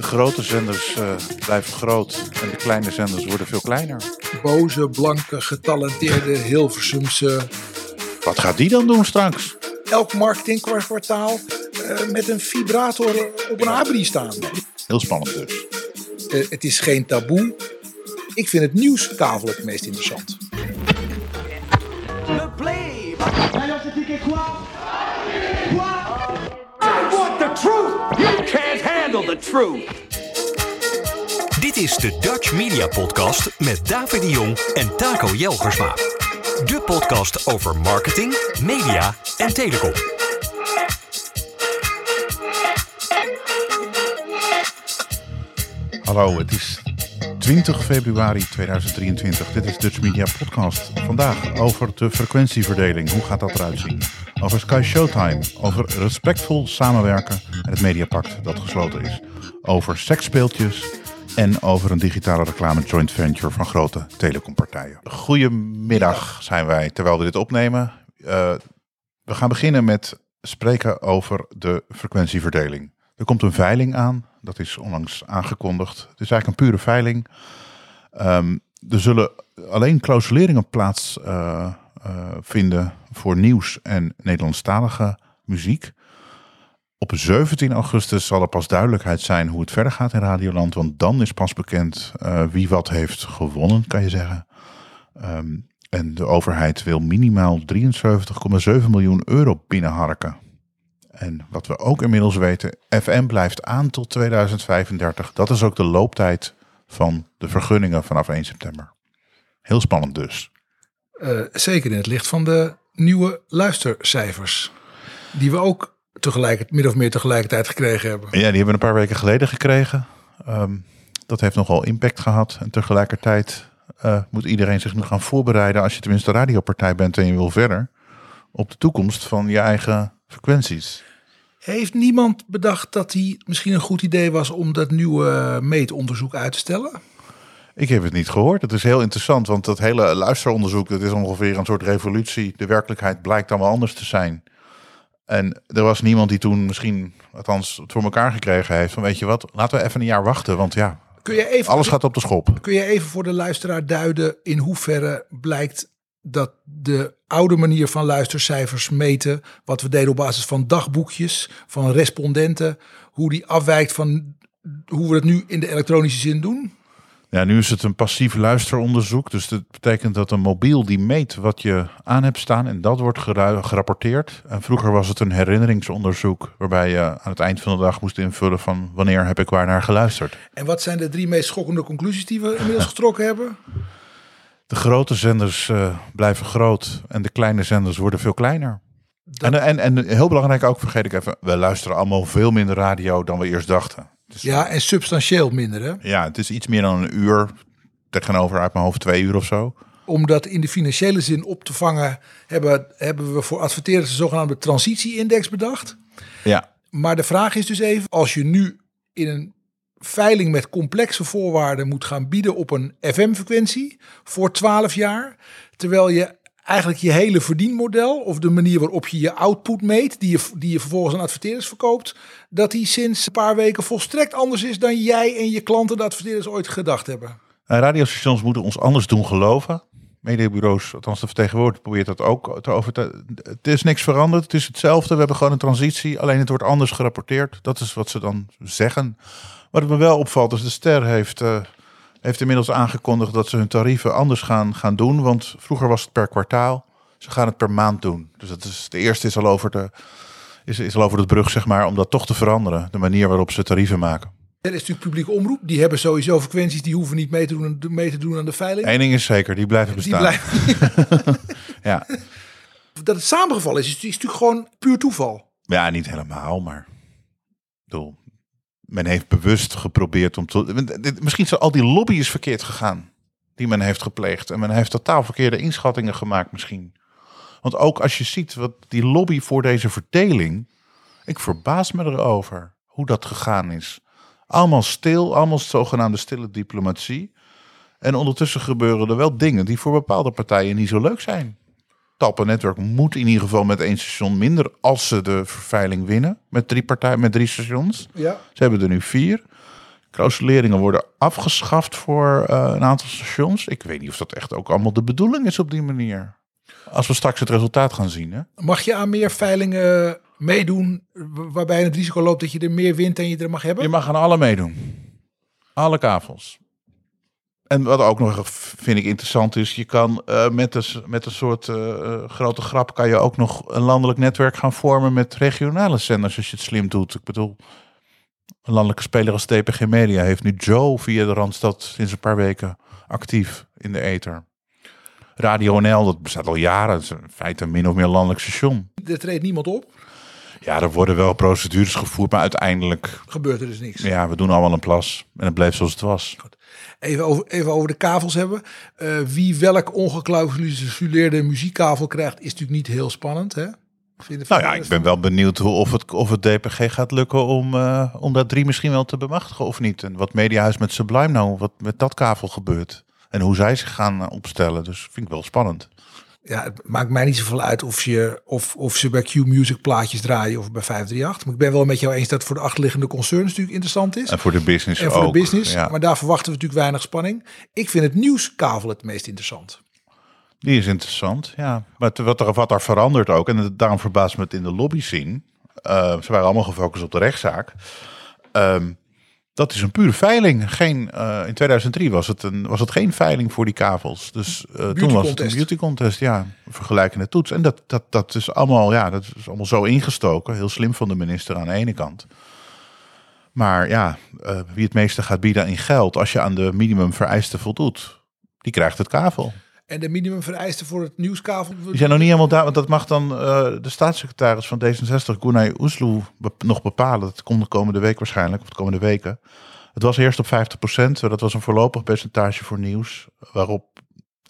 De grote zenders uh, blijven groot en de kleine zenders worden veel kleiner. Boze, blanke, getalenteerde Hilversumse. Wat gaat die dan doen straks? Elk marketingkwartaal uh, met een vibrator op een abri staan. Heel spannend dus. Uh, het is geen taboe. Ik vind het nieuwstafel het meest interessant. Le play. I want the truth. Handle the truth. Dit is de Dutch Media Podcast met David de Jong en Taco Jelgersma. De podcast over marketing, media en telecom. Hallo, het is 20 februari 2023. Dit is Dutch Media Podcast. Vandaag over de frequentieverdeling. Hoe gaat dat eruit zien? Over Sky Showtime. Over respectvol samenwerken en het Mediapact dat gesloten is. Over seksspeeltjes en over een digitale reclame joint venture van grote telecompartijen. Goedemiddag zijn wij terwijl we dit opnemen. Uh, we gaan beginnen met spreken over de frequentieverdeling. Er komt een veiling aan, dat is onlangs aangekondigd. Het is eigenlijk een pure veiling. Um, er zullen alleen clausuleringen plaats uh, vinden voor nieuws en Nederlandstalige muziek. Op 17 augustus zal er pas duidelijkheid zijn hoe het verder gaat in Radioland. Want dan is pas bekend uh, wie wat heeft gewonnen, kan je zeggen. Um, en de overheid wil minimaal 73,7 miljoen euro binnenharken. En wat we ook inmiddels weten, FM blijft aan tot 2035. Dat is ook de looptijd van de vergunningen vanaf 1 september. Heel spannend dus. Uh, zeker in het licht van de nieuwe luistercijfers. Die we ook tegelijk, min of meer tegelijkertijd gekregen hebben. Ja, die hebben we een paar weken geleden gekregen. Um, dat heeft nogal impact gehad. En tegelijkertijd uh, moet iedereen zich nu gaan voorbereiden, als je tenminste radiopartij bent en je wil verder, op de toekomst van je eigen frequenties. Heeft niemand bedacht dat hij misschien een goed idee was om dat nieuwe meetonderzoek uit te stellen? Ik heb het niet gehoord. Het is heel interessant, want dat hele luisteronderzoek, dat is ongeveer een soort revolutie. De werkelijkheid blijkt dan wel anders te zijn. En er was niemand die toen misschien, althans, het voor elkaar gekregen heeft van weet je wat, laten we even een jaar wachten, want ja, kun je even, alles gaat op de schop. Kun je even voor de luisteraar duiden in hoeverre blijkt dat de oude manier van luistercijfers meten, wat we deden op basis van dagboekjes, van respondenten, hoe die afwijkt van hoe we het nu in de elektronische zin doen? Ja, nu is het een passief luisteronderzoek. Dus dat betekent dat een mobiel die meet wat je aan hebt staan en dat wordt gerapporteerd. En vroeger was het een herinneringsonderzoek waarbij je aan het eind van de dag moest invullen van wanneer heb ik waar naar geluisterd. En wat zijn de drie meest schokkende conclusies die we inmiddels getrokken hebben? De grote zenders uh, blijven groot en de kleine zenders worden veel kleiner. Dat... En, en, en heel belangrijk ook, vergeet ik even, we luisteren allemaal veel minder radio dan we eerst dachten. Dus ja, en substantieel minder hè? Ja, het is iets meer dan een uur tegenover uit mijn hoofd twee uur of zo. Om dat in de financiële zin op te vangen, hebben, hebben we voor adverteerders de zogenaamde transitieindex bedacht. Ja. Maar de vraag is dus even, als je nu in een veiling met complexe voorwaarden moet gaan bieden op een FM-frequentie voor 12 jaar, terwijl je eigenlijk je hele verdienmodel of de manier waarop je je output meet, die je, die je vervolgens aan adverteerders verkoopt, dat die sinds een paar weken volstrekt anders is dan jij en je klanten de adverteerders ooit gedacht hebben. Radiostations moeten ons anders doen geloven. Mediabureaus, althans de vertegenwoordiger, probeert dat ook te over te... Het is niks veranderd, het is hetzelfde. We hebben gewoon een transitie, alleen het wordt anders gerapporteerd. Dat is wat ze dan zeggen. Wat me wel opvalt is, de Ster heeft... Uh, heeft inmiddels aangekondigd dat ze hun tarieven anders gaan, gaan doen. Want vroeger was het per kwartaal. Ze gaan het per maand doen. Dus dat is, de eerste is al over de, is, is al over de brug, zeg maar, om dat toch te veranderen. De manier waarop ze tarieven maken. Er is natuurlijk publiek omroep. Die hebben sowieso frequenties die hoeven niet mee te doen, mee te doen aan de veiling. Eén ding is zeker, die blijven bestaan. Die blijven... ja. Dat het samengevallen is, is, is natuurlijk gewoon puur toeval. Ja, niet helemaal, maar... Bedoel, men heeft bewust geprobeerd om te. Misschien zijn al die lobby's verkeerd gegaan. Die men heeft gepleegd. En men heeft totaal verkeerde inschattingen gemaakt, misschien. Want ook als je ziet wat die lobby voor deze verdeling. Ik verbaas me erover hoe dat gegaan is. Allemaal stil, allemaal zogenaamde stille diplomatie. En ondertussen gebeuren er wel dingen die voor bepaalde partijen niet zo leuk zijn. Talpa Network moet in ieder geval met één station minder als ze de verveiling winnen. Met drie partijen, met drie stations. Ja. Ze hebben er nu vier. Clausuleringen worden afgeschaft voor eh, een aantal stations. Ik weet niet of dat echt ook allemaal de bedoeling is op die manier. Als we straks het resultaat gaan zien. Hè? Mag je aan meer veilingen meedoen waarbij het risico loopt dat je er meer wint dan je er mag hebben? Je mag aan alle meedoen. Alle kavels. En wat ook nog vind ik interessant is, je kan eh, met, een, met een soort eh, eh, grote grap kan je ook nog een landelijk netwerk gaan vormen met regionale zenders als je het slim doet. Ik bedoel, een landelijke speler als TPG Media heeft nu Joe via de Randstad sinds een paar weken actief in de ether. Radio NL, dat bestaat al jaren, het is in feite een min of meer landelijk station. Er treedt niemand op, Ja, er worden wel procedures gevoerd, maar uiteindelijk, gebeurt er dus niks. ja, we doen allemaal een plas. En het bleef zoals het was. Even over, even over de kavels hebben. Eh, wie welk ongeclausuleerde muziekkavel krijgt, is natuurlijk niet heel spannend. Hè? Vinden Nou ja, ik ben wel benieuwd hoe, of, het, of het DPG gaat lukken om, eh, om dat drie misschien wel te bemachtigen of niet. En wat Mediahuis met Sublime nou, wat met dat kavel gebeurt. En hoe zij zich gaan opstellen. Dus vind ik wel spannend. Ja, het maakt mij niet zoveel uit of, je, of, of ze bij Q-Music plaatjes draaien of bij 538. Maar ik ben wel met jou eens dat voor de achterliggende concerns natuurlijk interessant is. En voor de business En voor ook. de business. Ja, Maar daar verwachten we natuurlijk weinig spanning. Ik vind het nieuwskavel het meest interessant. die is interessant, ja. Maar wat er, wat er verandert ook, en daarom verbaast me het in de lobby zien. eh, ze waren allemaal gefocust op de rechtszaak. Ehm, dat is een pure veiling. Geen, eh, in 2003 was het, een, was het geen veiling voor die kavels. Dus eh, toen was het een beauty contest, ja. Vergelijkende toets. En dat, dat, dat, is allemaal, ja, dat is allemaal zo ingestoken. Heel slim van de minister aan de ene kant. Maar ja, eh, wie het meeste gaat bieden in geld... als je aan de minimumvereisten voldoet, die krijgt het kavel. En de minimumvereisten voor het nieuwskavel. Die zijn nog niet helemaal daar, want dat mag dan eh, de staatssecretaris van D66, Gunay Oesloe, nog bepalen. Dat komt de komende week waarschijnlijk, of de komende weken. Het was eerst op 50%, dat was een voorlopig percentage voor nieuws, waarop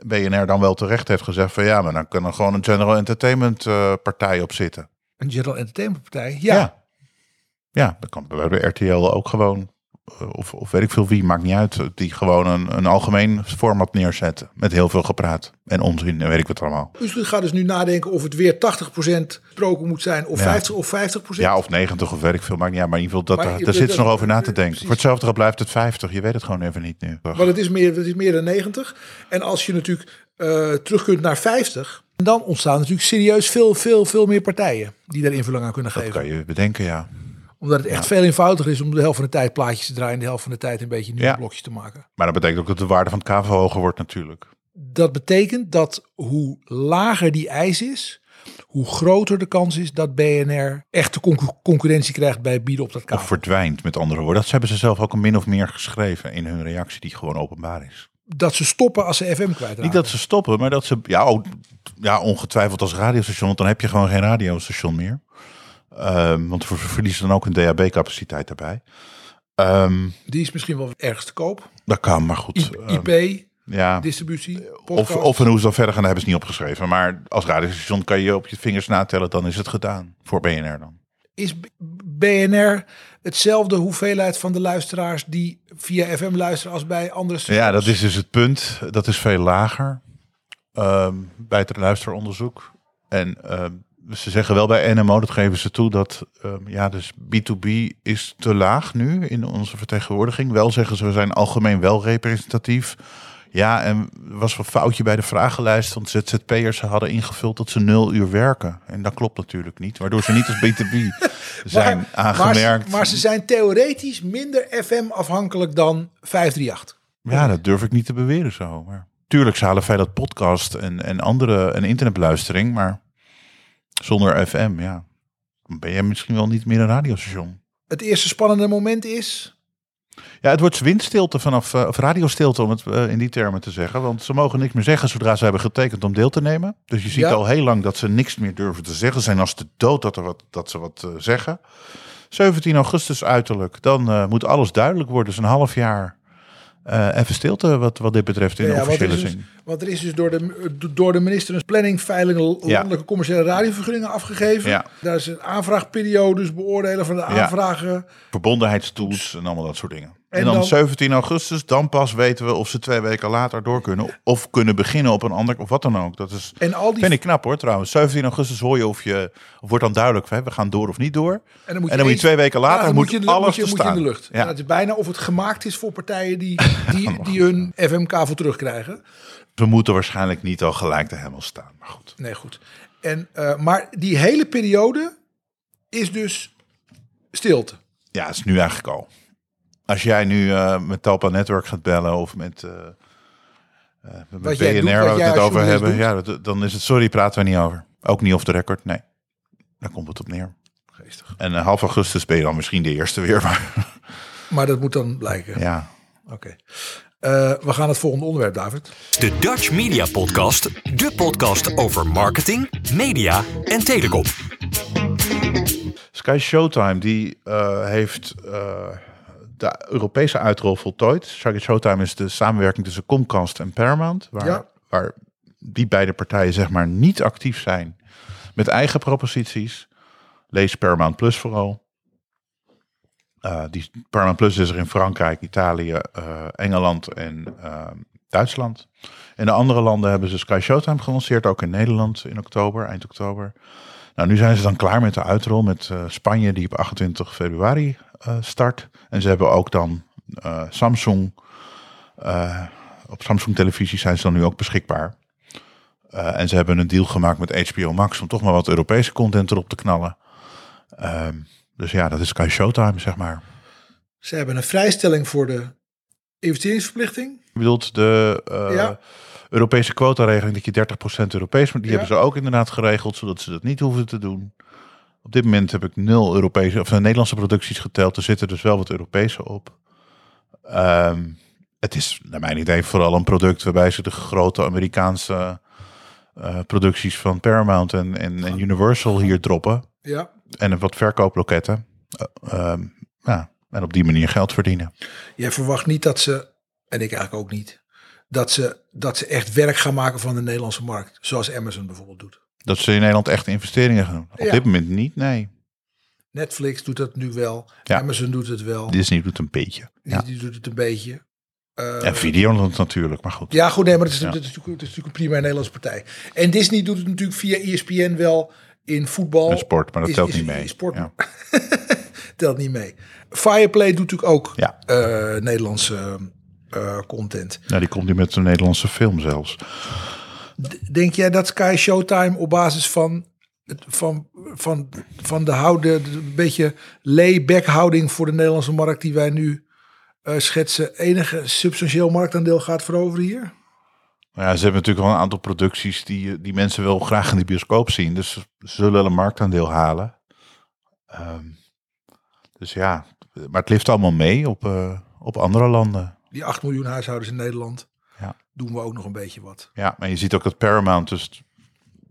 BNR dan wel terecht heeft gezegd van ja, maar dan kan er gewoon een general entertainment eh, partij op zitten. Een General Entertainment Partij. Ja. Ja. Ja, dat kan bij bij RTL ook gewoon, of, of weet ik veel wie, maakt niet uit, die gewoon een, een algemeen format neerzetten. Met heel veel gepraat en onzin en weet ik wat allemaal. Uslu gaat dus nu nadenken of het weer 80% gesproken moet zijn of Ja. 50 of 50%. Ja, of 90 of weet ik veel, maakt niet uit. Maar in ieder geval, dat, Maar daar, daar zitten ze dat- nog over na te dat- denken. precies. Voor hetzelfde geld blijft het 50. Je weet het gewoon even niet nu. Want het is meer, het is meer dan 90. En als je natuurlijk eh, terug kunt naar 50, dan ontstaan natuurlijk serieus veel, veel, veel meer partijen die daar invulling aan kunnen Dat geven. kan je bedenken, ja. Omdat het echt veel eenvoudiger is om de helft van de tijd plaatjes te draaien en de helft van de tijd een beetje nieuwe Ja. blokjes te maken. Maar dat betekent ook dat de waarde van het KV hoger wordt natuurlijk. Dat betekent dat hoe lager die eis is, hoe groter de kans is dat BNR echte concu- concurrentie krijgt bij bieden op dat Of kavel. verdwijnt, met andere woorden. Dat hebben ze zelf ook min of meer geschreven in hun reactie, die gewoon openbaar is. Dat ze stoppen als ze FM kwijtraken. Niet dat ze stoppen, maar dat ze, ja, ook, ja ongetwijfeld als radiostation, want dan heb je gewoon geen radiostation meer. Ehm, want we verliezen dan ook een DAB-capaciteit daarbij. Ehm, Die is misschien wel ergens te koop. dat kan, maar goed. I- ehm, IP, ja. distributie, Of, podcast. of en hoe ze dan verder gaan, hebben ze niet opgeschreven. Maar als radiostation kan je op je vingers natellen, dan is het gedaan. Voor BNR dan. Is BNR hetzelfde hoeveelheid van de luisteraars die via FM luisteren als bij andere stations? Ja, dat is dus het punt. Dat is veel lager bij het luisteronderzoek. En ze zeggen wel bij NMO, dat geven ze toe, dat ehm, ja, dus B2B is te laag nu in onze vertegenwoordiging. Wel zeggen ze, we zijn algemeen wel representatief. Ja, en er was een foutje bij de vragenlijst, want ZZP'ers hadden ingevuld dat ze nul uur werken. En dat klopt natuurlijk niet, waardoor ze niet als B2B zijn Maar, aangemerkt. maar, maar ze zijn theoretisch minder FM afhankelijk dan 538. Ja, dat durf ik niet te beweren zo. Maar tuurlijk, ze halen veel uit podcast en, en andere en internetbeluistering, maar zonder FM, ja, dan ben je misschien wel niet meer een radiostation. Het eerste spannende moment is... Ja, het wordt windstilte vanaf, eh, of radiostilte om het eh, in die termen te zeggen. Want ze mogen niks meer zeggen zodra ze hebben getekend om deel te nemen. Dus je ziet Ja. al heel lang dat ze niks meer durven te zeggen. Ze zijn als de dood dat, er wat, dat ze wat eh, zeggen. 17 augustus uiterlijk, dan moet alles duidelijk worden. Dus een half jaar eh, even stilte wat, wat dit betreft in de Ja, want, er officiële is zin. dus, want er is dus door de, door de minister een planning, veiling, landelijke commerciële radiovergunningen afgegeven. Ja. Daar is een aanvraagperiode, dus beoordelen van de Ja. aanvragen. verbondenheidstoets en allemaal dat soort dingen. En, dan, 17 augustus, dan pas weten we of ze twee weken later door kunnen. Of kunnen beginnen op een ander, of wat dan ook. Dat is, En al die vind ik knap hoor trouwens. 17 augustus hoor je of je, of wordt dan duidelijk, hè, we gaan door of niet door. En dan moet En dan moet je twee weken later, Ja, dan moet je alles moet je, je in de staan. lucht. Ja. Ja. het is bijna of het gemaakt is voor partijen die, die, die hun FMK voor terugkrijgen. We moeten waarschijnlijk niet al gelijk de hemel staan. Maar goed. Nee, goed. En, eh, maar die hele periode is dus stilte. Ja, het is nu eigenlijk al. Als jij nu eh, met Talpa Network gaat bellen of met, eh eh, met Wat BNR doet, waar we het over hebben, ja, dat- dan is het sorry, praten we niet over. Ook niet off the record, nee. Daar komt het op neer. Geestig. En half augustus ben je dan misschien de eerste weer, maar Maar dat moet dan blijken. ja. Oké. Eh, we gaan het volgende onderwerp, David. De Dutch Media Podcast, de podcast over marketing, media en telecom. Sky Showtime die eh, heeft eh, de Europese uitrol voltooid. Sky Showtime is de samenwerking tussen Comcast en Paramount, waar, Ja. waar die beide partijen zeg maar niet actief zijn met eigen proposities. Lees Paramount Plus vooral. Eh, die Paramount Plus is er in Frankrijk, Italië, eh, Engeland en eh, Duitsland. In de andere landen hebben ze Sky Showtime gelanceerd, ook in Nederland in oktober, eind oktober. Nou, nu zijn ze dan klaar met de uitrol met eh, Spanje, die op 28 februari start. En ze hebben ook dan eh, Samsung. eh, op Samsung televisie zijn ze dan nu ook beschikbaar. Eh, en ze hebben een deal gemaakt met HBO Max om toch maar wat Europese content erop te knallen. Ehm, dus ja, dat is Sky Showtime, zeg maar. Ze hebben een vrijstelling voor de investeringsverplichting. Je bedoelt de eh, Ja. Europese quota-regeling dat je 30% Europees, maar die Ja. hebben ze ook inderdaad geregeld, zodat ze dat niet hoeven te doen. Op dit moment heb ik nul Europese of eh, Nederlandse producties geteld. Er zitten dus wel wat Europese op. Ehm, het is naar mijn idee vooral een product waarbij ze de grote Amerikaanse eh, producties van Paramount en, en, en Universal hier droppen. Ja. En wat verkooploketten. Eh, ehm, ja, en op die manier geld verdienen. Jij verwacht niet dat ze, en ik eigenlijk ook niet, dat ze, dat ze echt werk gaan maken van de Nederlandse markt. Zoals Amazon bijvoorbeeld doet. Dat ze in Nederland echt investeringen gaan doen. Op Ja. dit moment niet, nee. Netflix doet dat nu wel. Ja. Amazon doet het wel. Disney doet een beetje. Die, Ja. doet het een beetje. Eh, En Videoland natuurlijk, maar goed. Ja, goed, nee, maar het is, Ja. het, is natuurlijk, het is natuurlijk een prima Nederlandse partij. En Disney doet het natuurlijk via ESPN wel in voetbal. En sport, maar dat Is- telt niet mee. Sport Ja. telt niet mee. Fireplay doet natuurlijk ook Ja. eh, Nederlandse eh, content. Ja, die komt nu met een Nederlandse film zelfs. Denk jij dat Sky Showtime op basis van, van, van, van de houden, de, een beetje layback houding voor de Nederlandse markt die wij nu eh, schetsen, enige substantieel marktaandeel gaat veroveren hier? Maar ja, ze hebben natuurlijk wel een aantal producties die, die mensen wel graag in de bioscoop zien. Dus ze zullen wel een marktaandeel halen. Ehm, dus ja, maar het lift allemaal mee op, eh, op andere landen. Die 8 miljoen huishoudens in Nederland, Ja. doen we ook nog een beetje wat. Ja, maar je ziet ook dat Paramount dus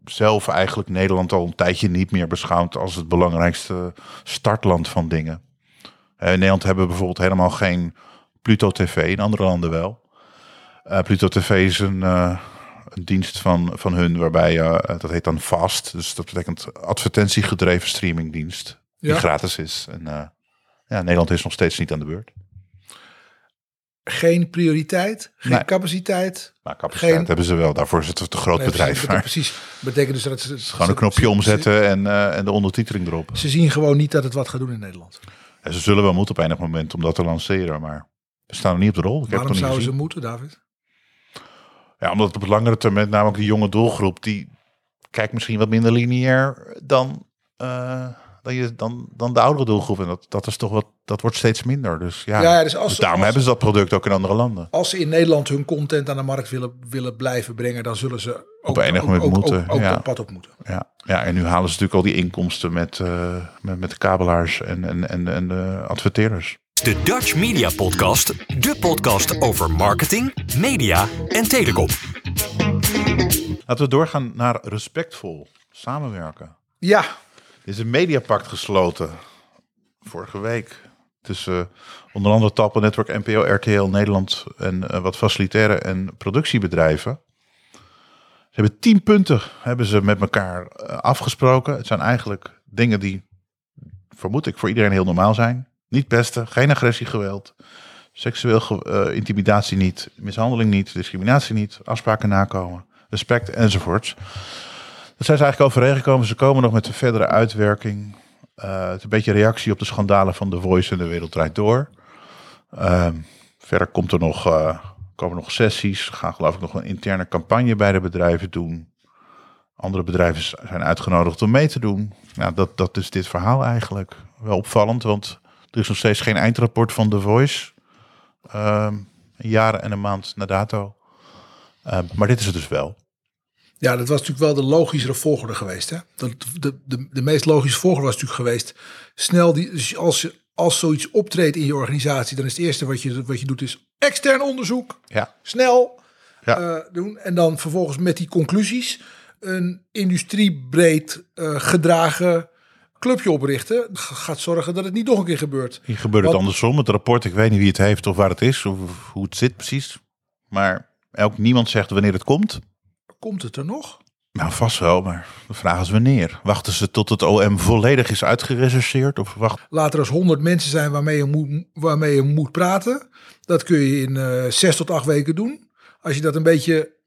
zelf eigenlijk Nederland al een tijdje niet meer beschouwt als het belangrijkste startland van dingen. Eh, In Nederland hebben we bijvoorbeeld helemaal geen Pluto TV, in andere landen wel. Eh, Pluto TV is een, eh, een dienst van, van hun waarbij, eh, dat heet dan Fast, dus dat betekent advertentiegedreven streamingdienst, die Ja. gratis is. En ja, Nederland is nog steeds niet aan de beurt. Geen prioriteit, geen Nee. capaciteit. Maar capaciteit Geen- hebben ze wel, daarvoor is het een te groot Nee, bedrijf. precies, Maar Precies. Betekent dus dat ze gewoon een knopje omzetten en, eh, en de ondertiteling erop. Ze zien gewoon niet dat het wat gaat doen in Nederland. En ze zullen wel moeten op enig moment om dat te lanceren, maar we staan er niet op de rol. Ik Waarom zouden niet ze gezien. moeten, David? Ja, omdat het op langere termijn, namelijk die jonge doelgroep, die kijkt misschien wat minder lineair dan, eh, dan, je, dan, dan de oudere doelgroep. En dat, dat is toch wat, dat wordt steeds minder. Dus ja, Ja, dus als dus daarom als- hebben ze dat product ook in andere landen. Als ze in Nederland hun content aan de markt willen, willen blijven brengen, dan zullen ze ook, enig ook- moment ook, moeten, Ook, ook ja. dat pad op moeten. Ja, ja, en nu halen ze natuurlijk al die inkomsten met, eh, met, met de kabelaars en, en, en, en de adverteerders. De Dutch Media Podcast, de podcast over marketing, media en telecom. Laten we doorgaan naar respectvol samenwerken. Ja, is een mediapact gesloten vorige week tussen onder andere Talpa Network, NPO, RTL Nederland en eh, wat facilitaire en productiebedrijven. Ze hebben tien punten hebben ze met elkaar eh, afgesproken. Het zijn eigenlijk dingen die, vermoed ik, voor iedereen heel normaal zijn. Niet pesten, geen agressie, geweld. seksueel eh, intimidatie niet, mishandeling niet, discriminatie niet, afspraken nakomen, respect enzovoorts. Daar zijn ze eigenlijk overeengekomen. Ze komen nog met een verdere uitwerking. Eh, het is een beetje reactie op de schandalen van The Voice en de Wereld Draait Door. Ehm, verder komt er nog, eh, komen nog sessies. Ze gaan geloof ik nog een interne campagne bij de bedrijven doen. Andere bedrijven zijn uitgenodigd om mee te doen. Nou, dat, dat is dit verhaal eigenlijk. Wel opvallend, want er is nog steeds geen eindrapport van The Voice. Ehm, een jaar en een maand na dato. Ehm, maar dit is het dus wel. Ja, dat was natuurlijk wel de logischere volgorde geweest. Hè? Dat, de, de, de meest logische volgorde was natuurlijk geweest. Snel, die, dus als, je- als zoiets optreedt in je organisatie, dan is het eerste wat je, wat je doet is extern onderzoek. Ja, Snel Ja. eh, doen. En dan vervolgens met die conclusies een industriebreed eh, gedragen clubje oprichten. Gaat zorgen dat het niet nog een keer gebeurt. hier gebeurt het andersom. Het rapport, ik weet niet wie het heeft of waar het is of hoe het zit precies. Maar elk niemand zegt wanneer het komt. Komt het er nog? Nou, vast wel, maar de vraag is wanneer. Wachten ze tot het OM volledig is uitgerecenseerd? Of wacht... Laat er eens honderd mensen zijn waarmee je moet, waarmee je moet praten. Dat kun je in eh, zes tot acht weken doen. Als je dat een beetje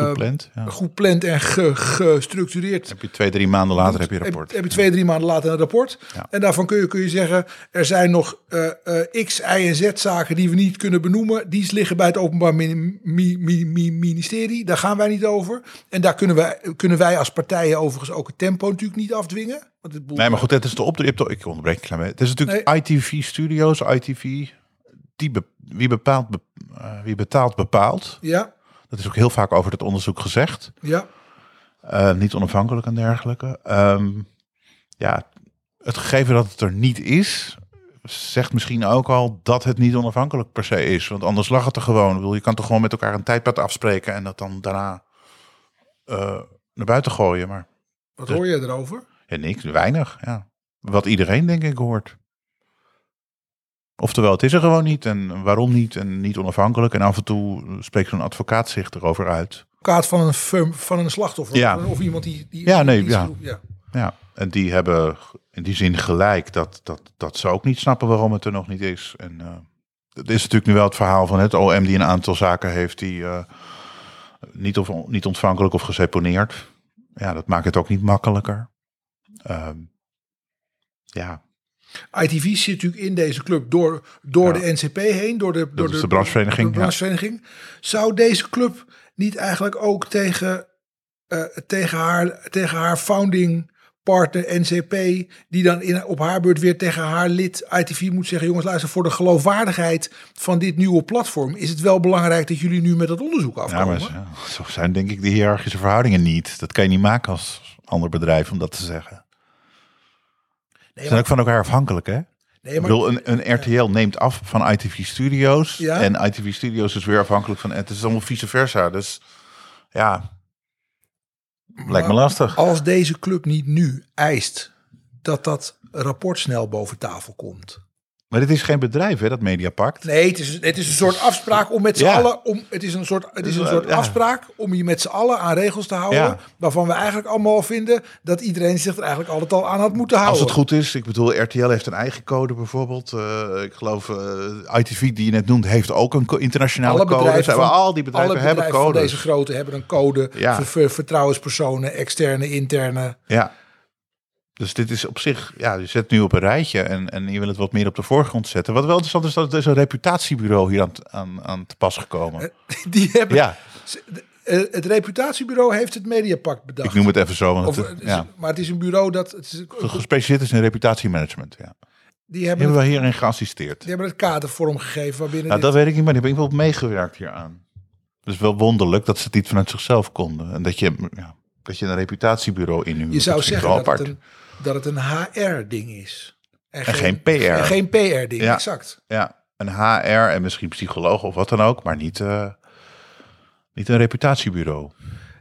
eh, gepland? Ja. goed plant en ge- gestructureerd Heb je twee, drie maanden later heb je een rapport. Heb, je twee, drie maanden later een rapport. Ja. En daarvan kun je, kun je zeggen, er zijn nog eh, eh, X, Y en Z zaken die we niet kunnen benoemen. Die liggen bij het Openbaar Min- Mi- Mi- Mi- Ministerie. Daar gaan wij niet over. En daar kunnen wij, kunnen wij als partijen overigens ook het tempo natuurlijk niet afdwingen. Want het boel- Nee, maar goed, het is de opdracht. Ik onderbreek klein beetje. Het is natuurlijk ITV Studios, ITV. Die be- wie, bepaalt, be- eh, wie betaalt, bepaalt. Ja, Dat is ook heel vaak over het onderzoek gezegd. ja. Eh, niet onafhankelijk en dergelijke. Ehm, ja, het gegeven dat het er niet is, zegt misschien ook al dat het niet onafhankelijk per se is. Want anders lag het er gewoon. Ik bedoel, je kan toch gewoon met elkaar een tijdpad afspreken en dat dan daarna eh, naar buiten gooien. Maar Wat hoor je erover? ja, niks, weinig. Ja. Wat iedereen denk ik hoort. Oftewel, het is er gewoon niet en waarom niet en niet onafhankelijk. En af en toe spreekt zo'n advocaat zich erover uit. Kaart van een, firm, van een slachtoffer. Ja. Of iemand die... die Ja, nee, ja. ja. Ja, en die hebben in die zin gelijk dat, dat, dat ze ook niet snappen waarom het er nog niet is. En eh het is natuurlijk nu wel het verhaal van het OM die een aantal zaken heeft die eh, niet, of, niet ontvankelijk of geseponeerd. Ja, dat maakt het ook niet makkelijker. Ehm, ja, ITV zit natuurlijk in deze club door, door Ja. de NCP heen, door de, door de branchevereniging, ja. Zou deze club niet eigenlijk ook tegen, eh, tegen, haar, tegen haar founding partner NCP, die dan in, op haar beurt weer tegen haar lid ITV moet zeggen, jongens luister, voor de geloofwaardigheid van dit nieuwe platform is het wel belangrijk dat jullie nu met dat onderzoek ja afkomen. maar ja, zo zijn denk ik de hiërarchische verhoudingen niet. Dat kan je niet maken als ander bedrijf om dat te zeggen. Nee, zijn ook van elkaar afhankelijk, hè? nee, Ik maar, bedoel, een, een RTL neemt af van ITV Studios. Ja. En ITV Studios is weer afhankelijk van... Het is allemaal vice versa. Dus ja, lijkt me lastig. als deze club niet nu eist dat dat rapport snel boven tafel komt, Maar dit is geen bedrijf, hè, dat Mediapact. Nee, het is, het is een soort afspraak om met z'n Ja. allen. Om, het is een soort, het is een soort ja. afspraak om je met z'n allen aan regels te houden. Ja. Waarvan we eigenlijk allemaal vinden dat iedereen zich er eigenlijk altijd al aan had moeten Als houden. het goed is, ik bedoel, RTL heeft een eigen code bijvoorbeeld. Eh, ik geloof, eh, ITV die je net noemt, heeft ook een internationale alle code. bedrijven, van, al die bedrijven alle hebben bedrijven van codes. deze grote hebben een code Ja. voor ver- vertrouwenspersonen, externe, interne. Ja. Dus dit is op zich, ja, je zet nu op een rijtje en, en je wil het wat meer op de voorgrond zetten. Wat wel interessant is, dat er is een reputatiebureau hier aan, aan, aan te pas gekomen. Die hebben, Ja, Eh, het reputatiebureau heeft het Mediapact bedacht. ik noem het even zo, want Of, het, het is- ja, Maar het is een bureau dat... Het is, gespecialiseerd is in reputatiemanagement. Ja. die, hebben Hebben we hierin geassisteerd? die hebben het kader vormgegeven waarbinnen Nou, dit- dat weet ik niet, maar die heb ik wel meegewerkt hieraan. Dus wel wonderlijk dat ze het niet vanuit zichzelf konden. En dat je, ja, dat je een reputatiebureau inhuurt. Je zou zeggen dat het, apart. een, dat het een HR-ding is. En geen PR. En geen PR-ding, Ja. exact. Ja, een HR en misschien psycholoog of wat dan ook, maar niet, eh, niet een reputatiebureau.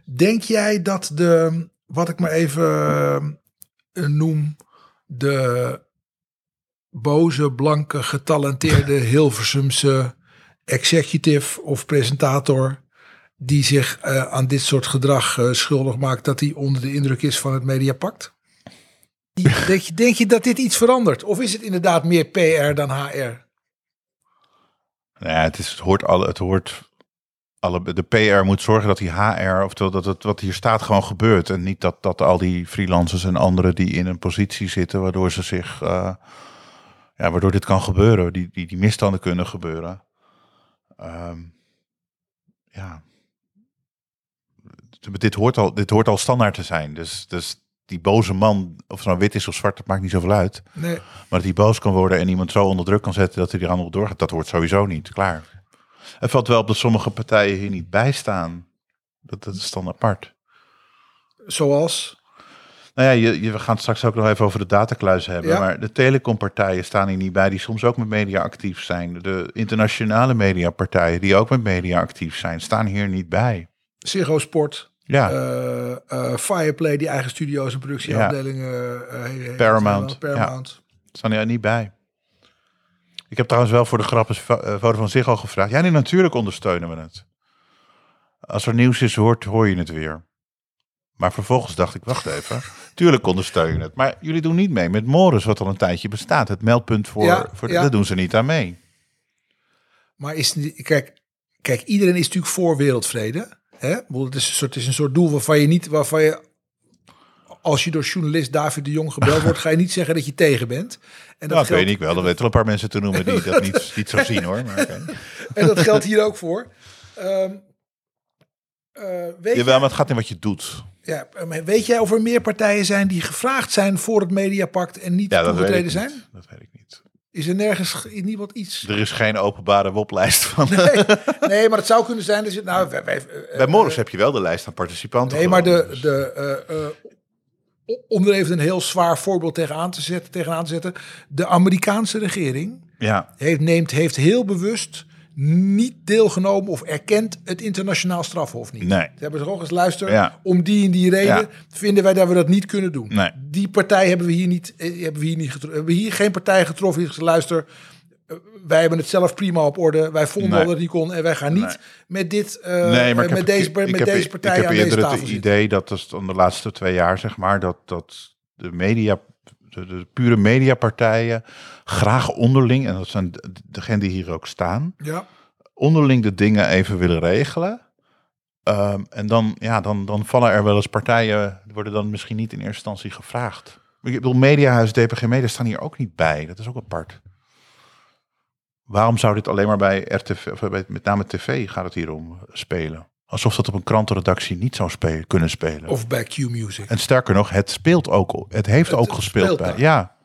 Denk jij dat de, wat ik maar even eh, noem, de boze, blanke, getalenteerde Hilversumse executive of presentator die zich eh, aan dit soort gedrag schuldig maakt, dat hij onder de indruk is van het Mediapact? Denk je, denk je dat dit iets verandert? Of is het inderdaad meer PR dan HR? Nou het, is, het hoort alle, het hoort alle, de PR moet zorgen dat die HR, of dat het wat hier staat gewoon gebeurt. En niet dat, dat al die freelancers en anderen die in een positie zitten waardoor ze zich, eh, ja, waardoor dit kan gebeuren, die, die, die misstanden kunnen gebeuren. Ehm, ja, dit hoort, al, dit hoort al standaard te zijn. Dus, dus die boze man, of het nou wit is of zwart, dat maakt niet zoveel uit. Nee. Maar dat hij boos kan worden en iemand zo onder druk kan zetten dat hij aan nog doorgaat, dat wordt sowieso niet. Klaar. Het valt wel op dat sommige partijen hier niet bij staan. Dat, dat is dan apart. Zoals? Nou ja, je, je, we gaan het straks ook nog even over de datakluis hebben. Ja. Maar de telecompartijen staan hier niet bij, die soms ook met media actief zijn. De internationale mediapartijen, die ook met media actief zijn, staan hier niet bij. Ziggo Sport, Ja, eh, eh, Fireplay, die eigen studio's en productieafdelingen. eh, heeft- Paramount, Paramount. staan hier niet bij. Ik heb trouwens wel voor de grap een fo- eh, foto van zich al gevraagd. Ja, nee, natuurlijk ondersteunen we het. Als er nieuws is, hoort, hoor je het weer. Maar vervolgens dacht ik, wacht even. Tuurlijk ondersteun je het. Maar jullie doen niet mee met Morris, wat al een tijdje bestaat. Het meldpunt voor, Ja, voor ja. daar doen ze niet aan mee. Maar is, kijk, kijk, iedereen is natuurlijk voor wereldvrede. Hè? Het is een soort, het is een soort doel waarvan je niet, waarvan je, als je door journalist David de Jong gebeld wordt, ga je niet zeggen dat je tegen bent. En Nou, dat weet geldt, ik wel. Er weten wel een paar mensen te noemen die dat niet, niet zo zien hoor. Maar, en dat geldt hier ook voor. Ehm, eh, weet, Jawel, maar het gaat in wat je doet. ja, weet jij of er meer partijen zijn die gevraagd zijn voor het Mediapact en niet Ja, weet toegetreden zijn? Dat weet ik niet. Is er nergens in niemand iets? Er is geen openbare WOP-lijst van. Nee, nee, maar het zou kunnen zijn dat je, nou, wij, wij- eh, Bij Morris heb je wel de lijst aan participanten. Nee, maar de, de, eh, eh, om er even een heel zwaar voorbeeld tegenaan te zetten, tegenaan te zetten. De Amerikaanse regering Ja, heeft, neemt, heeft heel bewust niet deelgenomen of erkent het internationaal strafhof niet. Nee. Ze hebben ze ook eens luister, Ja. om die en die reden Ja. vinden wij dat we dat niet kunnen doen. Nee. Die partij hebben we hier niet, eh, hebben we hier niet getro- hebben we hier geen partij getroffen die luister, eh, wij hebben het zelf prima op orde. Wij vonden Nee. dat het niet kon en wij gaan niet Nee. met dit, eh, nee, maar ik met heb, deze, ik, met ik heb, deze ik partij heb aan deze tafel het zitten. idee dat dan de laatste twee jaar, zeg maar, dat, dat de media, de, de pure mediapartijen graag onderling, en dat zijn de- degenen die hier ook staan, Ja. onderling de dingen even willen regelen. Ehm, en dan, ja, dan, dan vallen er wel eens partijen, worden dan misschien niet in eerste instantie gevraagd. Ik bedoel, Mediahuis, DPG Media staan hier ook niet bij. Dat is ook apart. Waarom zou dit alleen maar bij RTV, of bij, met name tv gaat het hier om spelen? Alsof dat op een krantenredactie niet zou spelen, kunnen spelen. Of bij Q-Music. En sterker nog, het speelt ook. Het heeft Het- ook het gespeeld bij. Ja.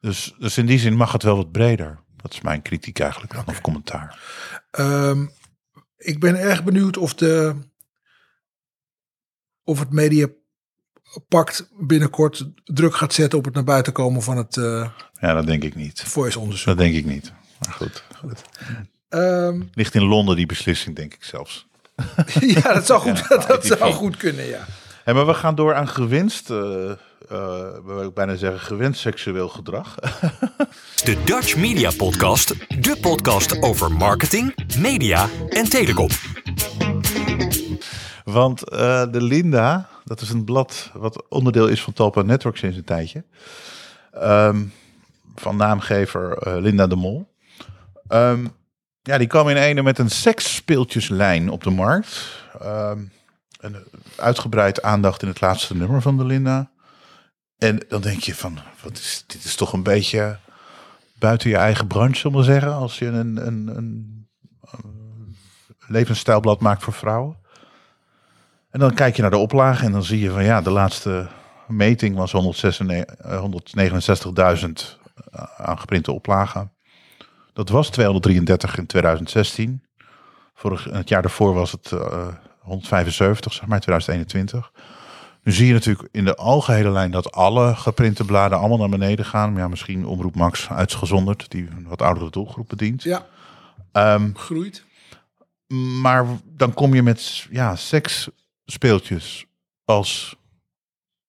Dus, dus in die zin mag het wel wat breder. Dat is mijn kritiek eigenlijk dan, of commentaar. Ehm, ik ben erg benieuwd of, de, of het Mediapact binnenkort druk gaat zetten op het naar buiten komen van het eh Ja, dat denk ik niet. voice onderzoek. Dat denk ik niet. Maar goed. goed. Ehm, Ligt in Londen die beslissing, denk ik zelfs. ja, dat zou goed, dat, zou goed kunnen, ja. Hey, maar we gaan door aan gewenst, eh eh, we wil ik bijna zeggen, gewenst seksueel gedrag. De Dutch Media Podcast, de podcast over marketing, media en telecom. Want eh, de Linda, dat is een blad wat onderdeel is van Talpa Network sinds een tijdje. Ehm, van naamgever eh, Linda de Mol. Ehm, ja, die kwam in ene met een seksspeeltjeslijn op de markt. Ehm, en uitgebreid aandacht in het laatste nummer van de Linda. En dan denk je van, wat is, dit is toch een beetje buiten je eigen branche, zullen we zeggen. Als je een, een, een, een levensstijlblad maakt voor vrouwen. En dan kijk je naar de oplage en dan zie je van ja, de laatste meting was 196 eh, 169.000 aan geprinte oplagen. Dat was 233 in 2016. Vorig, het jaar daarvoor was het eh, 175, zeg maar, 2021. Nu zie je natuurlijk in de algehele lijn dat alle geprinte bladen allemaal naar beneden gaan. Ja, misschien Omroep Max uitgezonderd, die een wat oudere doelgroep bedient. Ja, Ehm, groeit. maar dan kom je met ja, seksspeeltjes als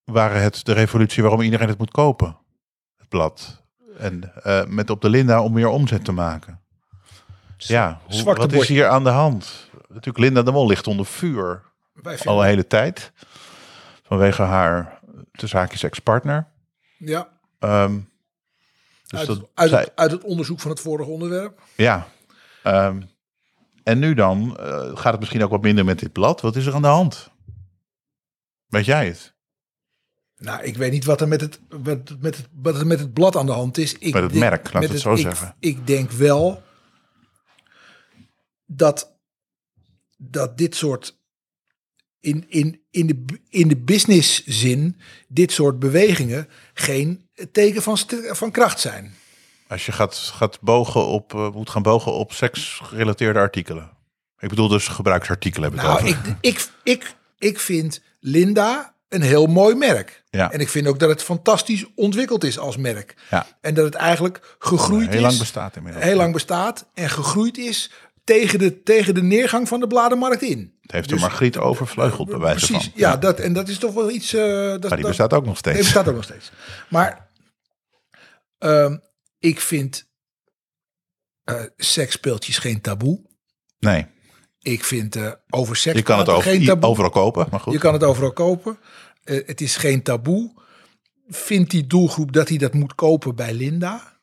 waren het de revolutie waarom iedereen het moet kopen. Het blad. En eh, met op de Linda om meer omzet te maken. Ja, hoe, wat is hier aan de hand? Natuurlijk, Linda de Mol ligt onder vuur Wij al een hele tijd. Vanwege haar te zaakjes ex-partner. ja, Ehm, dus uit, dat, uit, zij- het, uit het onderzoek van het vorige onderwerp. ja, Ehm, en nu dan eh, gaat het misschien ook wat minder met dit blad. Wat is er aan de hand? Weet jij het? Nou, ik weet niet wat er met het, wat, met het, wat er met het blad aan de hand is. Ik Met het denk- merk, we met het zo ik- zeggen. Ik denk wel dat, dat dit soort, in, in, in, de, in de business zin, dit soort bewegingen geen teken van, van kracht zijn. Als je gaat, gaat bogen op, eh, moet gaan bogen op seksgerelateerde artikelen. Ik bedoel dus gebruiksartikelen we het Nou, over. ik, ik, ik, ik vind Linda een heel mooi merk. Ja. En ik vind ook dat het fantastisch ontwikkeld is als merk. Ja. En dat het eigenlijk gegroeid Heel is. lang bestaat inmiddels. Heel lang bestaat en gegroeid is tegen de, tegen de neergang van de bladenmarkt in. Het heeft Dus- de Margriet overvleugeld bij wijze Precies, van. ja, Dat, en dat is toch wel iets... eh, dat, Maar die dat- bestaat ook nog steeds. Nee, bestaat ook nog steeds. Maar ehm, ik vind seksspeeltjes geen taboe. Nee, Ik vind eh, over seks je kan het over, overal kopen, maar goed. Je kan het overal kopen. Eh, het is geen taboe. Vindt die doelgroep dat hij dat moet kopen bij Linda?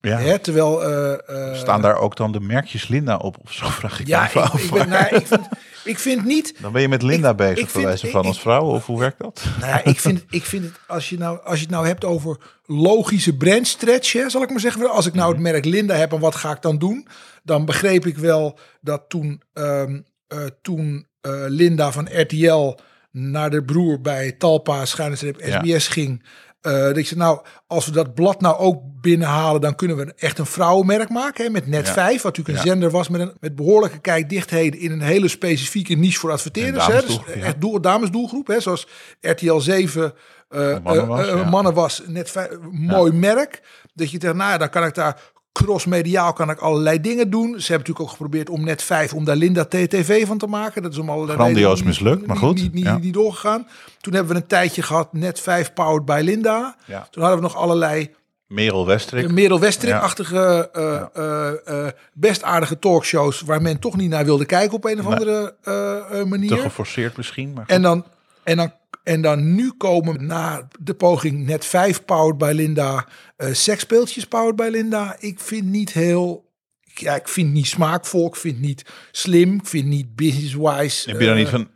ja. Hè, terwijl... eh, Staan daar ook dan de merkjes Linda op? Of zo vraag ik Ja, ik, af. ik, ben, nou, ik, vind, ik vind niet... Dan ben je met Linda Ik- bezig, wijze van ik- als vrouw, of hoe werkt dat? Nou ja, ik vind, ik vind het, als je, nou, als je het nou hebt over logische brandstretch, hè, zal ik maar zeggen. Als ik nou Mhm. het merk Linda heb en wat ga ik dan doen? Dan begreep ik wel dat toen, ehm, eh, toen eh, Linda van RTL naar de broer bij Talpa, schuine Ja. SBS ging. Eh, dat zei, nou, als we dat blad nou ook binnenhalen, dan kunnen we echt een vrouwenmerk maken. Hè, met Net Ja. 5, wat natuurlijk een zender was met, een, met behoorlijke kijkdichtheden in een hele specifieke niche voor adverteerders. Hè, dus echt doel, damesdoelgroep, hè, zoals RTL 7 eh, Mannen was, eh, eh, mannen was net mooi merk. Dat je zegt, nou ja, dan kan ik daar crossmediaal kan ik allerlei dingen doen. Ze hebben natuurlijk ook geprobeerd om net 5 om daar Linda TTV van te maken. Dat is om allerlei Grandioos mislukt, maar goed, Niet, niet, ja. niet doorgegaan. Toen hebben we een tijdje gehad net 5 powered by Linda. Ja. Toen hadden we nog allerlei Merel Westrik. Merel Westrik-achtige, eh, eh, eh, best aardige talkshows waar men toch niet naar wilde kijken op een of andere eh, eh, Te manier. geforceerd misschien, maar goed. En dan, en dan, en dan nu komen na de poging net 5 powered by Linda, eh seksspeeltjes powered by Linda. Ik vind niet heel, ja, ik vind niet smaakvol, ik vind niet slim, ik vind niet business-wise. Heb je dan eh, niet van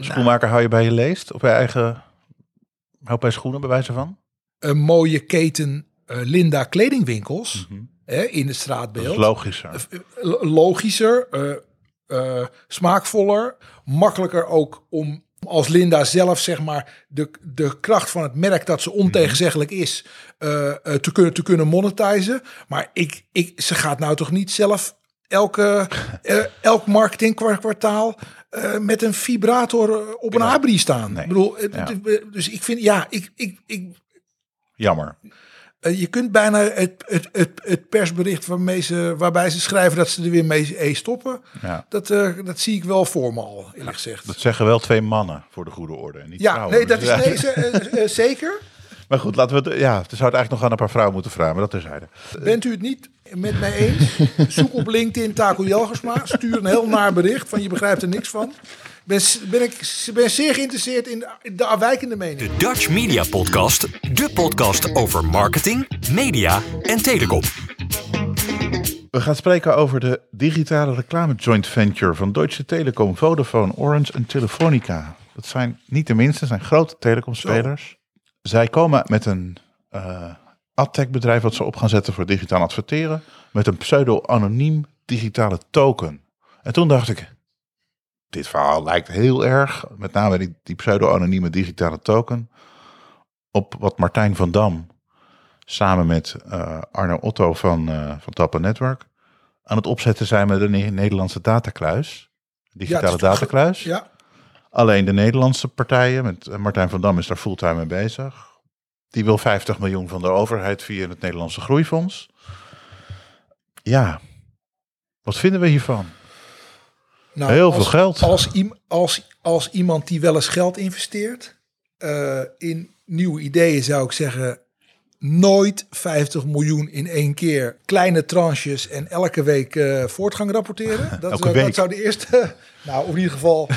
schoenmaker hou je bij je leest? Of bij eigen hou bij schoenen bij wijze van? een mooie keten eh, Linda kledingwinkels hè, in het straatbeeld. Logischer. L- logischer, eh, eh, smaakvoller, makkelijker ook om als Linda zelf zeg maar de, de kracht van het merk dat ze ontegenzeggelijk is eh, eh, te kunnen te kunnen monetizen. Maar ik, ik, ze gaat nou toch niet zelf elke eh, elk marketingkwartaal eh, met een vibrator op een abri staan. Nee. Ik bedoel, Ja. dus ik vind ja, ik, ik, ik, Jammer. Eh, je kunt bijna het, het, het, het persbericht waarmee ze, waarbij ze schrijven dat ze er weer mee stoppen. Ja. Dat, eh, dat zie ik wel voor me al, eerlijk gezegd. Dat zeggen wel twee mannen voor de goede orde. Niet ja, vrouwen. nee, dat is Dus, ja. nee, ze- eh, zeker. Maar goed, laten we het. Ja, het zou het eigenlijk nog aan een paar vrouwen moeten vragen, maar dat terzijde. Bent u het niet met mij eens? Zoek op LinkedIn Taco Jelgersma. Stuur een heel naar bericht van je begrijpt er niks van. Ben, ben ik ben zeer geïnteresseerd in de, de afwijkende mening. De Dutch Media Podcast, de podcast over marketing, media en telecom. We gaan spreken over de digitale reclame joint venture van Deutsche Telekom, Vodafone, Orange en Telefonica. Dat zijn niet de minste, zijn grote telecomspelers. Zij komen met een eh adtech bedrijf wat ze op gaan zetten voor digitaal adverteren. Met een pseudo-anoniem digitale token. En toen dacht ik, dit verhaal lijkt heel erg, met name die, die pseudo-anonieme digitale token, op wat Martijn van Dam samen met eh Arno Otto van, eh van Tappen Network aan het opzetten zijn met de Ne- Nederlandse datakluis. Digitale Ja, datakluis. Ja, Alleen de Nederlandse partijen, met eh, Martijn van Dam is daar fulltime mee bezig. Die wil 50 miljoen van de overheid via het Nederlandse Groeifonds. Ja, wat vinden we hiervan? Nou, Heel als, veel geld. Als, als, als iemand die wel eens geld investeert eh, in nieuwe ideeën, zou ik zeggen: nooit 50 miljoen in één keer. Kleine tranches en elke week eh, voortgang rapporteren. Dat, Elke zou, week. dat zou de eerste. nou, of in ieder geval.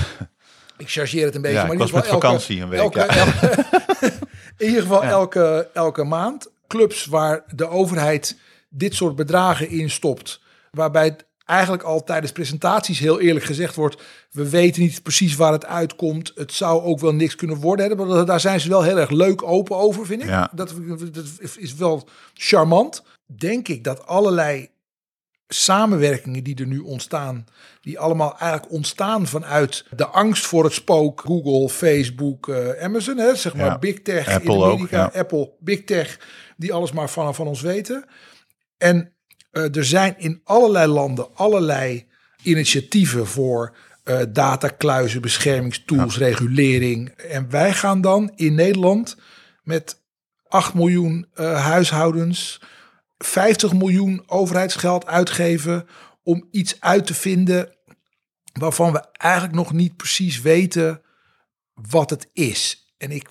Ik chargeer het een beetje. Ja, maar ik was met vakantie een week, Elke, ja. elke- in ieder geval elke, elke maand. Clubs waar de overheid dit soort bedragen in stopt. Waarbij het eigenlijk al tijdens presentaties heel eerlijk gezegd wordt... we weten niet precies waar het uitkomt. Het zou ook wel niks kunnen worden. Maar Daar zijn ze wel heel erg leuk open over, vind ik. Ja. Dat, dat is wel charmant. Denk ik dat allerlei samenwerkingen die er nu ontstaan... die allemaal eigenlijk ontstaan vanuit de angst voor het spook... Google, Facebook, eh, Amazon, hè, zeg maar Ja. Big Tech in Apple ook, Amerika. ja. Apple, Big Tech, die alles maar van, van ons weten. En eh, er zijn in allerlei landen allerlei initiatieven voor eh datakluizen, beschermingstools, regulering. En wij gaan dan in Nederland met 8 miljoen eh, huishoudens 50 miljoen overheidsgeld uitgeven om iets uit te vinden waarvan we eigenlijk nog niet precies weten wat het is. En ik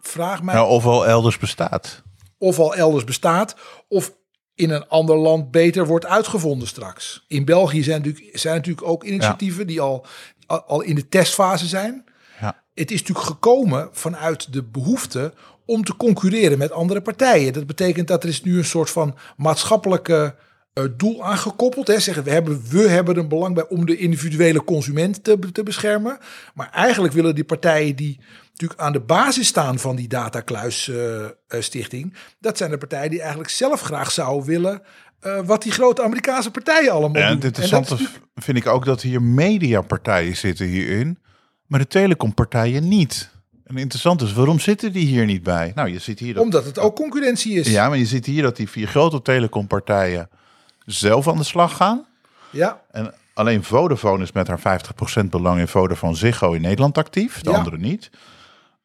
vraag mij Nou, of wel elders bestaat. of al elders bestaat, of in een ander land beter wordt uitgevonden straks. In België zijn natuurlijk, zijn natuurlijk ook initiatieven die al, al in de testfase zijn. Ja. Het is natuurlijk gekomen vanuit de behoefte om te concurreren met andere partijen. Dat betekent dat er is nu een soort van maatschappelijke eh, doel aangekoppeld. Hè. Zeggen we hebben, we hebben een belang bij om de individuele consument te, te beschermen. Maar eigenlijk willen die partijen die natuurlijk aan de basis staan van die datakluis eh, eh, stichting, dat zijn de partijen die eigenlijk zelf graag zouden willen eh, wat die grote Amerikaanse partijen allemaal En doen. het interessante natuurlijk- vind ik ook dat hier mediapartijen zitten hierin, maar de telecompartijen niet. En interessant is, waarom zitten die hier niet bij? Nou, je ziet hier dat, omdat het ook concurrentie is. ja, maar je ziet hier dat die vier grote telecompartijen zelf aan de slag gaan. ja. En alleen Vodafone is met haar 50% belang in Vodafone Ziggo in Nederland actief, de Ja. andere niet.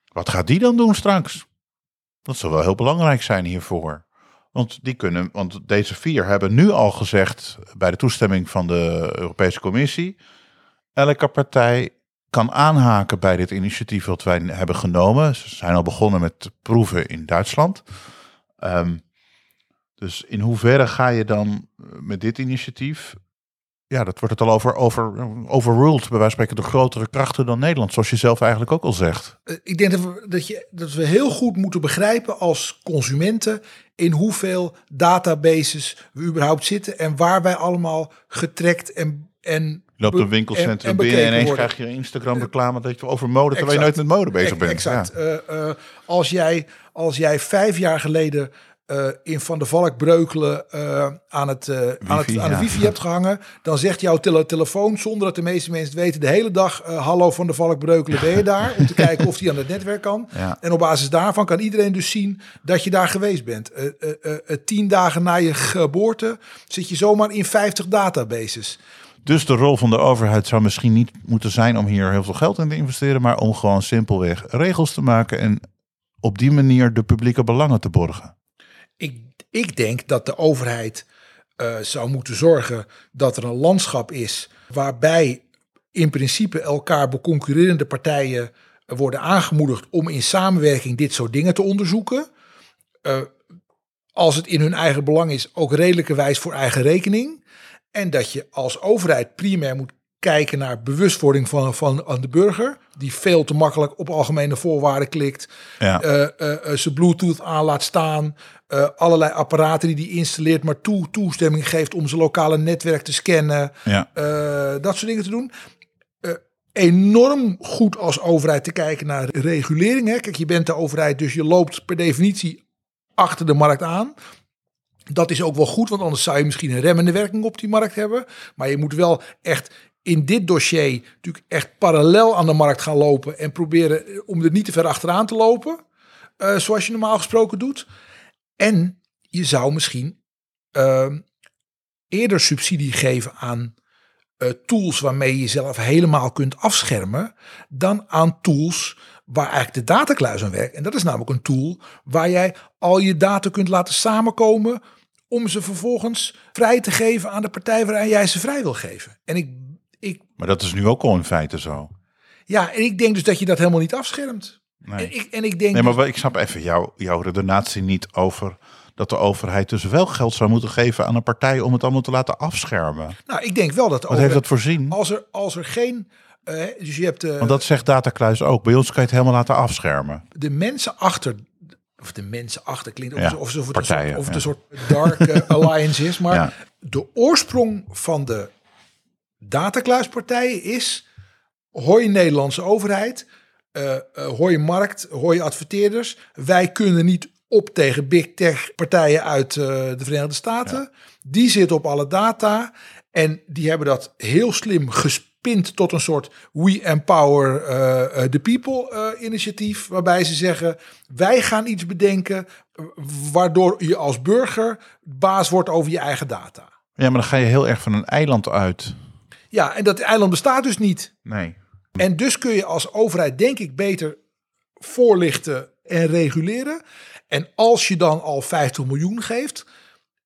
Wat gaat die dan doen straks? Dat zal wel heel belangrijk zijn hiervoor. Want die kunnen, want deze vier hebben nu al gezegd bij de toestemming van de Europese Commissie, elke partij kan aanhaken bij dit initiatief wat wij hebben genomen. Ze zijn al begonnen met proeven in Duitsland. Ehm, dus in hoeverre ga je dan eh, met dit initiatief ja, dat wordt het al over, over overruled, bij wijze van spreken, door grotere krachten dan Nederland, zoals je zelf eigenlijk ook al zegt. Eh, Ik denk dat we, dat, je, dat we heel goed moeten begrijpen als consumenten in hoeveel databases we überhaupt zitten en waar wij allemaal getrekt en, en loopt een winkelcentrum en- en binnen en ineens worden. krijg je een Instagram reclame dat je over mode, terwijl je nooit met mode bezig bent. Exact. Ja. Eh, eh, als, jij, als jij vijf jaar geleden eh, in Van der Valk Breukelen eh, aan, het, eh, aan, het, Wifi, aan de ja. wifi hebt gehangen, dan zegt jouw tele- telefoon, zonder dat de meeste mensen het weten, de hele dag, eh, hallo Van der Valk Breukelen, ben je daar? Om te kijken of die aan het netwerk kan. Ja. En op basis daarvan kan iedereen dus zien dat je daar geweest bent. Eh, eh, eh, eh, tien dagen na je geboorte zit je zomaar in 50 databases. Dus de rol van de overheid zou misschien niet moeten zijn om hier heel veel geld in te investeren, maar om gewoon simpelweg regels te maken en op die manier de publieke belangen te borgen. Ik, ik denk dat de overheid eh, zou moeten zorgen dat er een landschap is waarbij in principe elkaar beconcurrerende partijen worden aangemoedigd om in samenwerking dit soort dingen te onderzoeken. Eh, als het in hun eigen belang is, ook redelijkerwijs voor eigen rekening. En dat je als overheid primair moet kijken naar bewustwording van, van aan de burger, die veel te makkelijk op algemene voorwaarden klikt, Ja. eh, zijn Bluetooth aan laat staan, eh, allerlei apparaten die die installeert, maar toe, toestemming geeft om zijn lokale netwerk te scannen, Ja. eh, dat soort dingen te doen. Eh, enorm goed als overheid te kijken naar regulering. Hè. Kijk, je bent de overheid, dus je loopt per definitie achter de markt aan. Dat is ook wel goed, want anders zou je misschien een remmende werking op die markt hebben. Maar je moet wel echt in dit dossier natuurlijk echt parallel aan de markt gaan lopen en proberen om er niet te ver achteraan te lopen, zoals je normaal gesproken doet. En je zou misschien ehm, eerder subsidie geven aan eh, tools waarmee je jezelf helemaal kunt afschermen, dan aan tools waar eigenlijk de datakluis aan werkt. En dat is namelijk een tool waar jij al je data kunt laten samenkomen om ze vervolgens vrij te geven aan de partij waaraan jij ze vrij wil geven. En ik, ik, Maar dat is nu ook al in feite zo. ja, en ik denk dus dat je dat helemaal niet afschermt. Nee. En, ik, en ik denk Nee, maar ik snap even jouw, jouw redenatie niet over dat de overheid dus wel geld zou moeten geven aan een partij om het allemaal te laten afschermen. nou, ik denk wel dat de Wat heeft overheid- dat voorzien? als er, als er geen, eh, dus je hebt eh, Want dat zegt Datakluis ook. Bij ons kan je het helemaal laten afschermen. de mensen achter of de mensen achter klinkt, of, Ja, of, het een partijen, soort, of het ja. een soort dark eh, alliance is. Maar Ja. de oorsprong van de datakluispartijen is, hoi Nederlandse overheid, eh eh, hoi markt, hoi adverteerders. Wij kunnen niet op tegen big tech partijen uit eh, de Verenigde Staten. Die zitten op alle data en die hebben dat heel slim gespind tot een soort We Empower eh, the People initiatief. Waarbij ze zeggen, wij gaan iets bedenken waardoor je als burger baas wordt over je eigen data. Ja, maar dan ga je heel erg van een eiland uit. Ja, en dat eiland bestaat dus niet. Nee. En dus kun je als overheid denk ik beter voorlichten en reguleren. En als je dan al 50 miljoen geeft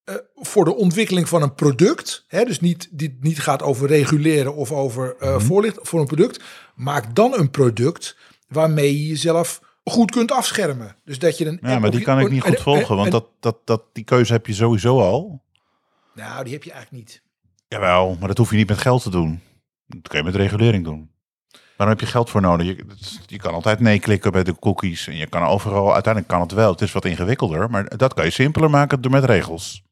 eh, voor de ontwikkeling van een product, hè, dus niet die niet gaat over reguleren of over eh voorlichten voor een product, maak dan een product waarmee je jezelf goed kunt afschermen. Dus dat je een Ja, maar die kan ik niet goed volgen, want dat, dat, dat, die keuze heb je sowieso al. nou, die heb je eigenlijk niet. Jawel, maar dat hoef je niet met geld te doen. Dat kun je met regulering doen. Waarom heb je geld voor nodig? Je, je kan altijd nee klikken bij de cookies. En je kan overal, uiteindelijk kan het wel. Het is wat ingewikkelder, maar dat kan je simpeler maken door met regels.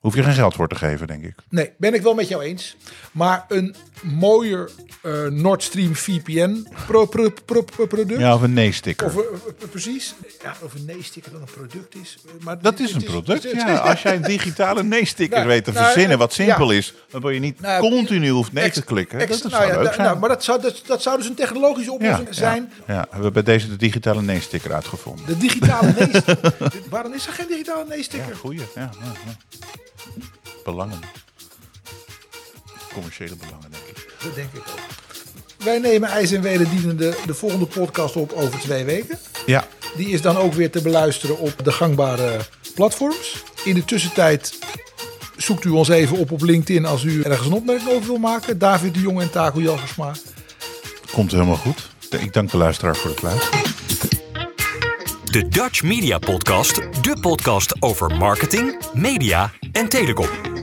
Hoef je geen geld voor te geven, denk ik. Nee, ben ik wel met jou eens. Maar een mooier eh, Nord Stream VPN pro, pro, pro- pro- product. Ja, of een nee-sticker. Of, eh, eh, precies. Ja, of een nee-sticker dan een product is. Maar Dat is een product, ja. Als jij een digitale nee-sticker Nou, weet te nou, verzinnen, wat simpel ja. is, waardoor je niet Nou, continu hoeft nee ex- te klikken. ex- dat dat nou zou ja, leuk zijn. maar dat zou, dat, dat zou dus een technologische oplossing ja, zijn. ja, we hebben bij deze de digitale nee-sticker uitgevonden. De digitale nee-sticker. Waarom is er geen digitale nee-sticker? Ja, goeie. Ja, ja, ja. Belangen. Commerciële belangen, denk ik. Dat denk ik ook. Wij nemen IJs en Wederdienende de volgende podcast op over twee weken. Ja, Die is dan ook weer te beluisteren op de gangbare platforms. In de tussentijd zoekt u ons even op op LinkedIn als u ergens een opmerking over wil maken. David de Jong en Taco Jalgersma. komt helemaal goed. Ik dank de luisteraar voor het luisteren. De Dutch Media Podcast, de podcast over marketing, media en telecom.